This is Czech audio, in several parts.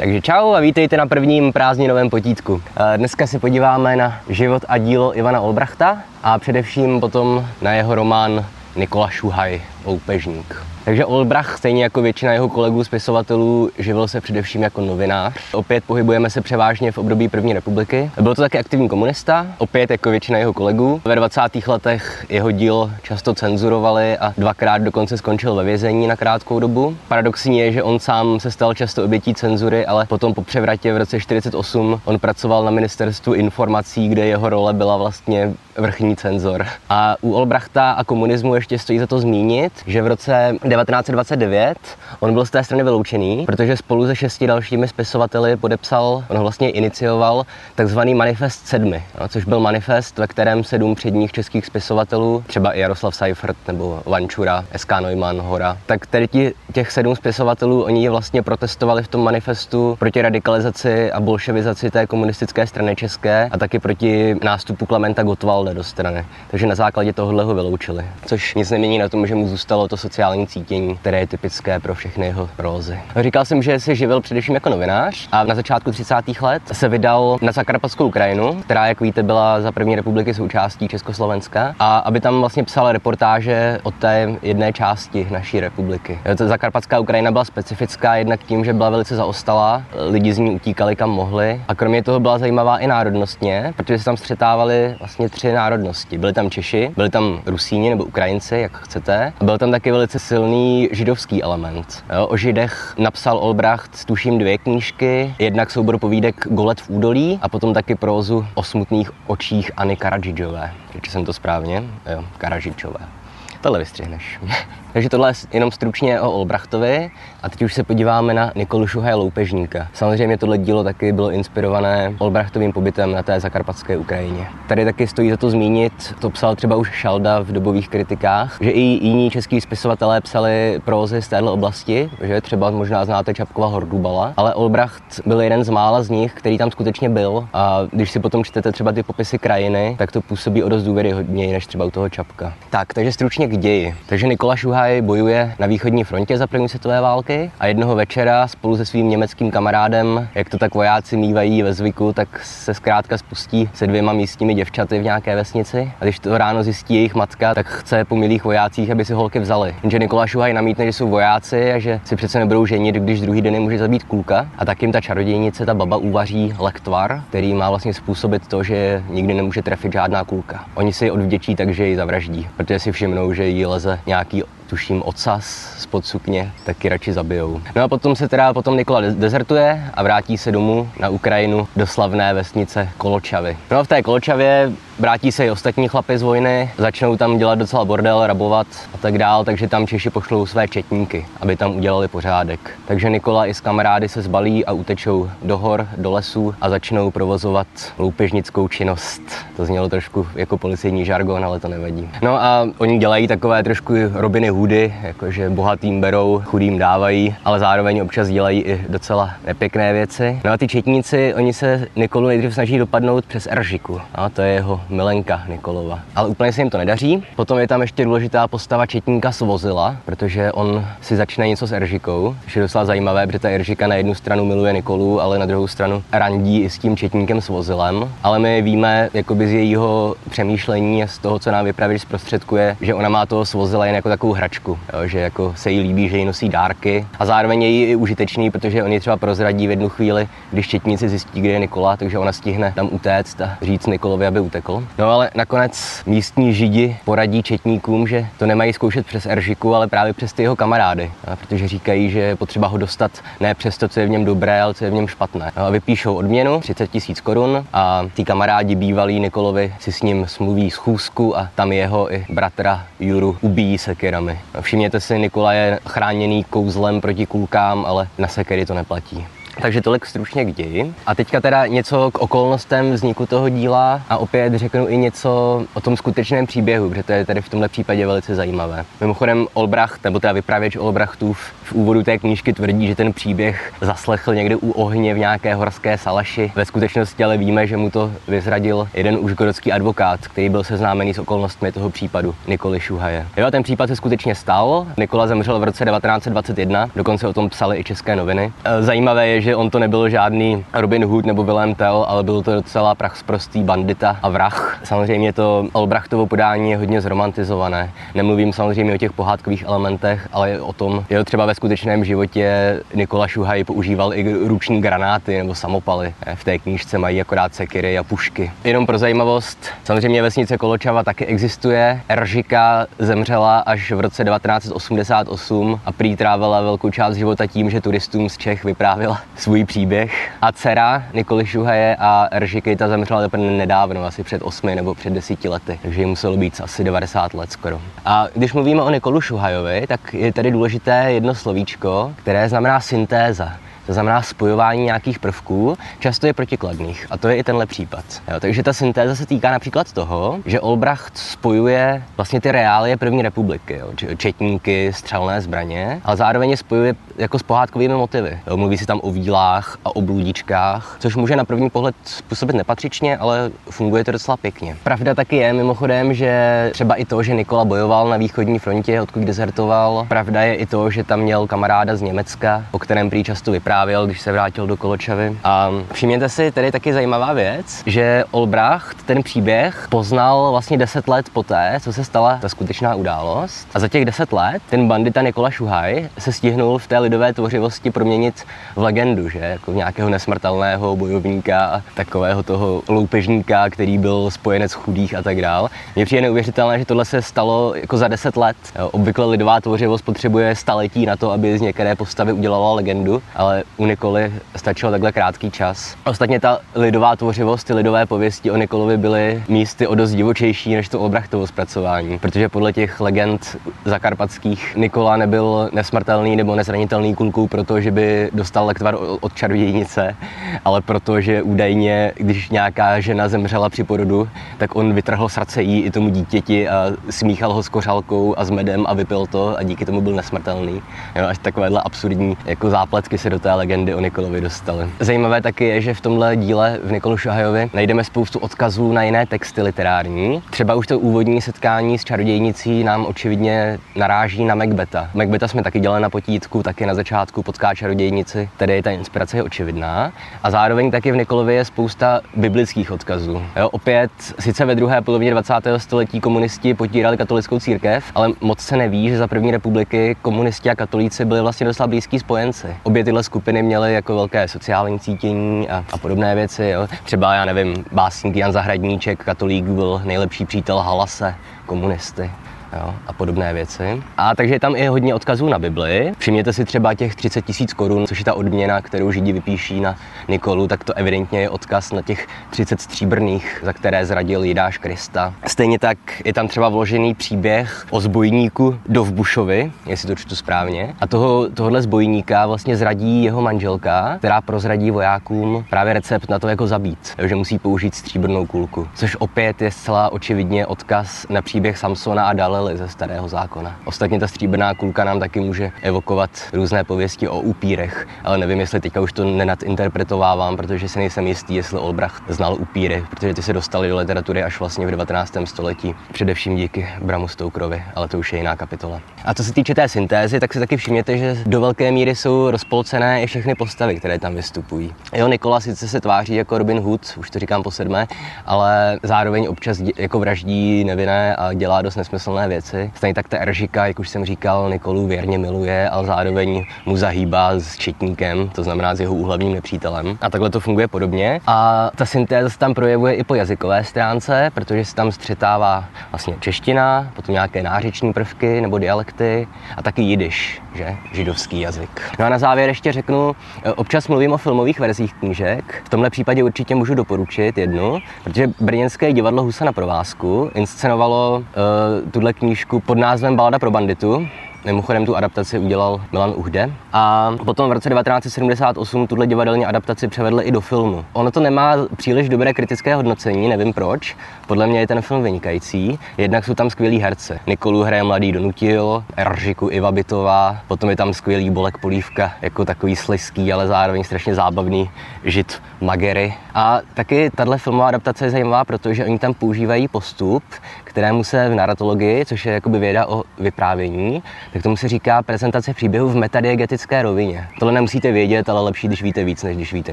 Takže čau a vítejte na prvním prázdninovém potítku. Eh, dneska se podíváme na život a dílo Ivana Olbrachta a především potom na jeho román Nikola Šuhaj, Loupežník. Takže Olbrach, stejně jako většina jeho kolegů spisovatelů, živil se především jako novinář. Opět pohybujeme se převážně v období první republiky. Byl to také aktivní komunista, opět jako většina jeho kolegů. Ve 20. letech jeho díl často cenzurovali a dvakrát dokonce skončil ve vězení na krátkou dobu. Paradoxní je, že on sám se stal často obětí cenzury, ale potom po převratě v roce 48 on pracoval na ministerstvu informací, kde jeho role byla vlastně vrchní cenzor. A u Olbrachta a komunismu ještě stojí za to zmínit, že v roce 1929 on byl z té strany vyloučený, protože spolu se šesti dalšími spisovateli podepsal, on vlastně inicioval takzvaný manifest sedmi, no, což byl manifest, ve kterém sedm předních českých spisovatelů, třeba i Jaroslav Seifert nebo Vančura, S.K. Neumann, Hora, tak tedy těch sedm spisovatelů, oni vlastně protestovali v tom manifestu proti radikalizaci a bolševizaci té komunistické strany české a taky proti nástupu Klementa Gottwalda do strany. Takže na základě tohohle ho vyloučili, což nic nemění na tom, že mu zůstalo to sociální cítění, které je typické pro všechny jeho prózy. Říkal jsem, že se živil především jako novinář a na začátku 30. let se vydal na Zakarpatskou Ukrajinu, která, jak víte, byla za první republiky součástí Československa, a aby tam vlastně psal reportáže o té jedné části naší republiky. Zakarpatská Ukrajina byla specifická jednak tím, že byla velice zaostalá, lidi z ní utíkali kam mohli a kromě toho byla zajímavá i národnostně, protože se tam střetávali vlastně tři národnosti. Byli tam Češi, byli tam Rusíni nebo Ukrajinci, jak chcete, a byl tam taky velice silný židovský element. Jo, o židech napsal Olbracht, tuším, dvě knížky, jednak soubor povídek Golet v údolí a potom taky prózu o smutných očích Anny Karadžidžové. Řekl jsem to správně? Jo, Karadžičové. Tohle vystřihneš. Takže tohle je jenom stručně o Olbrachtovi a teď už se podíváme na Nikolu Šuhaje Loupežníka. Samozřejmě tohle dílo taky bylo inspirované Olbrachtovým pobytem na té zakarpatské Ukrajině. Tady taky stojí za to zmínit, to psal třeba už Šalda v dobových kritikách, že i jiní český spisovatelé psali prózy z téhle oblasti, že třeba možná znáte Čapkova Hordubala, ale Olbracht byl jeden z mála z nich, který tam skutečně byl a když si potom čtete třeba ty popisy krajiny, tak to působí o dost důvěryhodněji než třeba u toho Čapka. Tak, takže stručně k ději. Takže Nikola Šuhaj bojuje na východní frontě za první světové války a jednoho večera spolu se svým německým kamarádem, jak to tak vojáci mývají ve zvyku, tak se zkrátka spustí se dvěma místními děvčaty v nějaké vesnici. A když to ráno zjistí jejich matka, tak chce po milých vojácích, aby si holky vzali. Jenže Nikola Šuhaj namítne, že jsou vojáci a že si přece nebudou ženit, když druhý den může zabít kluka. A tak jim ta čarodějnice, ta baba uvaří lektvar, který má vlastně způsobit to, že nikdy nemůže trefit žádná kulka. Oni si ji odvděčí, takže ji zavraždí, protože si všimnou, že jí leze nějaký tuším ocas spod sukně, taky radši zabijou. No a potom se teda potom Nikola dezertuje a vrátí se domů na Ukrajinu do slavné vesnice Koločavy. No a v té Koločavě vrátí se i ostatní chlapy z vojny, začnou tam dělat docela bordel, rabovat a tak dál, takže tam Češi pošlou své četníky, aby tam udělali pořádek. Takže Nikola i s kamarády se zbalí a utečou do hor, do lesů a začnou provozovat loupežnickou činnost. To znělo trošku jako policejní žargon, ale to nevadí. No a oni dělají takové trošku Robiny Hoody, jakože bohatým berou, chudým dávají, ale zároveň občas dělají i docela nepěkné věci. No a ty četníci, oni se Nikolu nejdřív snaží dopadnout přes Eržiku. A to je jeho milenka Nikolova. Ale úplně se jim to nedaří. Potom je tam ještě důležitá postava četníka Svozila, protože on si začne něco s Eržikou, což je docela zajímavé, protože ta Eržika na jednu stranu miluje Nikolu, ale na druhou stranu randí i s tím četníkem Svozilem. Ale my víme jakoby z jejího přemýšlení a z toho, co nám vypravěč zprostředkuje, že ona má toho Svozila jen jako takovou hračku, jo, že jako se jí líbí, že jí nosí dárky a zároveň je jí i užitečný, protože oni třeba prozradí v jednu chvíli, když četníci zjistí, kde je Nikola, takže ona stihne tam utéct a říct Nikolovi, aby utekl. No ale nakonec místní židi poradí četníkům, že to nemají zkoušet přes Eržiku, ale právě přes ty jeho kamarády, protože říkají, že je potřeba ho dostat ne přes to, co je v něm dobré, ale co je v něm špatné. No, a vypíšou odměnu 30 tisíc korun a ty kamarádi bývalí Nikolovi si s ním smluví schůzku a tam jeho i bratra Juru ubíjí sekirami. No, všimněte si, Nikola je chráněný kouzlem proti kulkám, ale na sekery to neplatí. Takže tolik stručně k ději. A teďka teda něco k okolnostem vzniku toho díla a opět řeknu i něco o tom skutečném příběhu, protože to je tady v tomhle případě velice zajímavé. Mimochodem Olbracht, nebo teda vypravěč Olbrachtův v úvodu té knížky tvrdí, že ten příběh zaslechl někde u ohně v nějaké horské salaši. Ve skutečnosti ale víme, že mu to vyzradil jeden užgorodský advokát, který byl seznámený s okolnostmi toho případu, Nikoli Šuhaje. Jo, ten případ se skutečně stal. Nikola zemřel v roce 1921, dokonce o tom psali i české noviny. E, zajímavé je, je, že on to nebyl žádný Robin Hood nebo Willem Tell, ale byl to docela prostý bandita a vrah. Samozřejmě to Olbrachtovo podání je hodně zromantizované. Nemluvím samozřejmě o těch pohádkových elementech, ale o tom, že třeba ve skutečném životě Nikola Šuhaj používal i ruční granáty nebo samopaly. V té knížce mají akorát sekiry a pušky. Jenom pro zajímavost, samozřejmě vesnice Koločava taky existuje. Eržika zemřela až v roce 1988 a prý trávila velkou část života tím, že turistům z Čech vyprávěla svůj příběh. A dcera Nikoli Šuhaje a Eržiky ta zemřela teprve nedávno, asi před 8 nebo před 10 lety, takže jí muselo být asi 90 let skoro. A když mluvíme o Nikolu Šuhajovi, tak je tady důležité jedno slovíčko, které znamená syntéza to znamená spojování nějakých prvků, často je protikladných. A to je i tenhle případ. Jo, takže ta syntéza se týká například toho, že Olbracht spojuje vlastně ty reálie první republiky, jo, četníky, střelné zbraně, ale zároveň je spojuje jako s pohádkovými motivy. Jo, mluví si tam o vílách a o bludičkách, což může na první pohled způsobit nepatřičně, ale funguje to docela pěkně. Pravda taky je mimochodem, že třeba i to, že Nikola bojoval na východní frontě, odkud dezertoval, pravda je i to, že tam měl kamaráda z Německa, o kterém prý často vyprávěl vyprávěl, když se vrátil do Koločavy. A všimněte si, tady taky zajímavá věc, že Olbracht ten příběh poznal vlastně 10 let poté, co se stala ta skutečná událost. A za těch 10 let ten bandita Nikola Šuhaj se stihnul v té lidové tvořivosti proměnit v legendu, že jako nějakého nesmrtelného bojovníka takového toho loupežníka, který byl spojenec chudých a tak dál. Mně přijde neuvěřitelné, že tohle se stalo jako za 10 let. Obvykle lidová tvořivost potřebuje staletí na to, aby z některé postavy udělala legendu, ale u Nikoly stačil takhle krátký čas. Ostatně ta lidová tvořivost, ty lidové pověsti o Nikolovi byly místy o dost divočejší než to Olbrachtovo zpracování, protože podle těch legend zakarpatských Nikola nebyl nesmrtelný nebo nezranitelný kulkou proto, že by dostal lektvar od čarodějnice, ale proto, že údajně, když nějaká žena zemřela při porodu, tak on vytrhl srdce jí i tomu dítěti a smíchal ho s kořálkou a s medem a vypil to a díky tomu byl nesmrtelný. Jo, až takovéhle absurdní jako zápletky se do té legendy o Nikolovi dostali. Zajímavé taky je, že v tomhle díle v Nikolu Šahajovi najdeme spoustu odkazů na jiné texty literární. Třeba už to úvodní setkání s čarodějnicí nám očividně naráží na Macbeta. Macbeta jsme taky dělali na potítku, taky na začátku potká čarodějnici, tedy ta inspirace je očividná. A zároveň taky v Nikolovi je spousta biblických odkazů. Jo, opět, sice ve druhé polovině 20. století komunisti potírali katolickou církev, ale moc se neví, že za první republiky komunisti a katolíci byli vlastně docela blízký spojenci. Obě tyhle skupiny skupiny měly jako velké sociální cítění a, a podobné věci. Jo. Třeba, já nevím, básník Jan Zahradníček, katolík, byl nejlepší přítel Halase, komunisty jo, a podobné věci. A takže je tam i hodně odkazů na Bibli. Všimněte si třeba těch 30 tisíc korun, což je ta odměna, kterou Židi vypíší na Nikolu, tak to evidentně je odkaz na těch 30 stříbrných, za které zradil Jidáš Krista. Stejně tak je tam třeba vložený příběh o zbojníku Dovbušovi, jestli to čtu správně. A toho, tohohle zbojníka vlastně zradí jeho manželka, která prozradí vojákům právě recept na to, jako zabít, že musí použít stříbrnou kulku. Což opět je zcela očividně odkaz na příběh Samsona a Dale Lely ze starého zákona. Ostatně ta stříbrná kulka nám taky může evokovat různé pověsti o upírech, ale nevím, jestli teďka už to nenadinterpretovávám, protože si nejsem jistý, jestli Olbracht znal upíry, protože ty se dostaly do literatury až vlastně v 19. století, především díky Bramu Stokerovi, ale to už je jiná kapitola. A co se týče té syntézy, tak si taky všimněte, že do velké míry jsou rozpolcené i všechny postavy, které tam vystupují. Jo, Nikola sice se tváří jako Robin Hood, už to říkám po sedmé, ale zároveň občas jako vraždí nevinné a dělá dost nesmyslné věci. Stejně tak ta Eržika, jak už jsem říkal, Nikolu věrně miluje, ale zároveň mu zahýbá s četníkem, to znamená s jeho úhlavním nepřítelem. A takhle to funguje podobně. A ta syntéza tam projevuje i po jazykové stránce, protože se tam střetává vlastně čeština, potom nějaké nářeční prvky nebo dialekty a taky jidiš, že? Židovský jazyk. No a na závěr ještě řeknu, občas mluvím o filmových verzích knížek. V tomhle případě určitě můžu doporučit jednu, protože brněnské divadlo Husa na provázku inscenovalo uh, tuhle knížku pod názvem Balada pro banditu. Mimochodem tu adaptaci udělal Milan Uhde. A potom v roce 1978 tuhle divadelní adaptaci převedli i do filmu. Ono to nemá příliš dobré kritické hodnocení, nevím proč. Podle mě je ten film vynikající. Jednak jsou tam skvělí herce. Nikolu hraje mladý Donutil, Eržiku Iva Bitová, potom je tam skvělý Bolek Polívka, jako takový slizký, ale zároveň strašně zábavný žid Magery. A taky tahle filmová adaptace je zajímavá, protože oni tam používají postup, kterému se v narratologii, což je jakoby věda o vyprávění, tak tomu se říká prezentace příběhu v metadiegetické rovině. Tohle nemusíte vědět, ale lepší, když víte víc, než když víte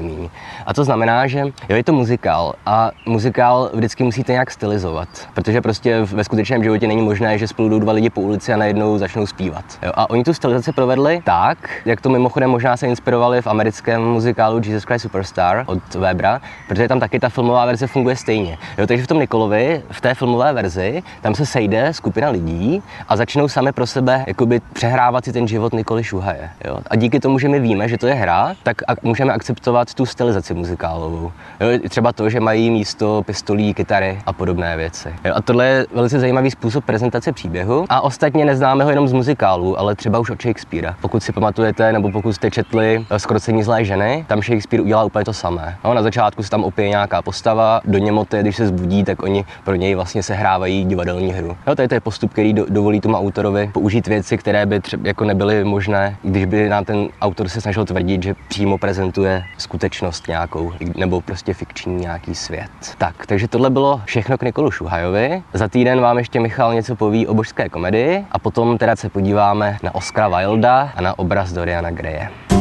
méně. A to znamená, že jo, je to muzikál a muzikál vždycky musíte nějak stylizovat, protože prostě ve skutečném životě není možné, že spolu jdou dva lidi po ulici a najednou začnou zpívat. Jo, a oni tu stylizaci provedli tak, jak to mimochodem možná se inspirovali v americkém muzikálu Jesus Christ Superstar od Webera, protože tam taky ta filmová verze funguje stejně. Jo, takže v tom Nikolovi, v té filmové verzi, tam se sejde skupina lidí a začnou sami pro sebe jakoby přehrávat si ten život Nikoli Šuhaje. Jo? A díky tomu, že my víme, že to je hra, tak ak- můžeme akceptovat tu stylizaci muzikálovou. Jo? Třeba to, že mají místo pistolí, kytary a podobné věci. Jo? A tohle je velice zajímavý způsob prezentace příběhu. A ostatně neznáme ho jenom z muzikálu, ale třeba už od Shakespearea. Pokud si pamatujete, nebo pokud jste četli eh, Skrocení zlé ženy, tam Shakespeare udělal úplně to samé. No, na začátku se tam opije nějaká postava, do němoty, když se zbudí, tak oni pro něj vlastně sehrávají divadelní hru. Jo, to je postup, který do, dovolí tomu autorovi použít věci, které by třeba jako nebyly možné, když by nám ten autor se snažil tvrdit, že přímo prezentuje skutečnost nějakou, nebo prostě fikční nějaký svět. Tak, takže tohle bylo všechno k Nikolu Šuhajovi. Za týden vám ještě Michal něco poví o božské komedii a potom teda se podíváme na Oscara Wilda a na obraz Doriana Greje.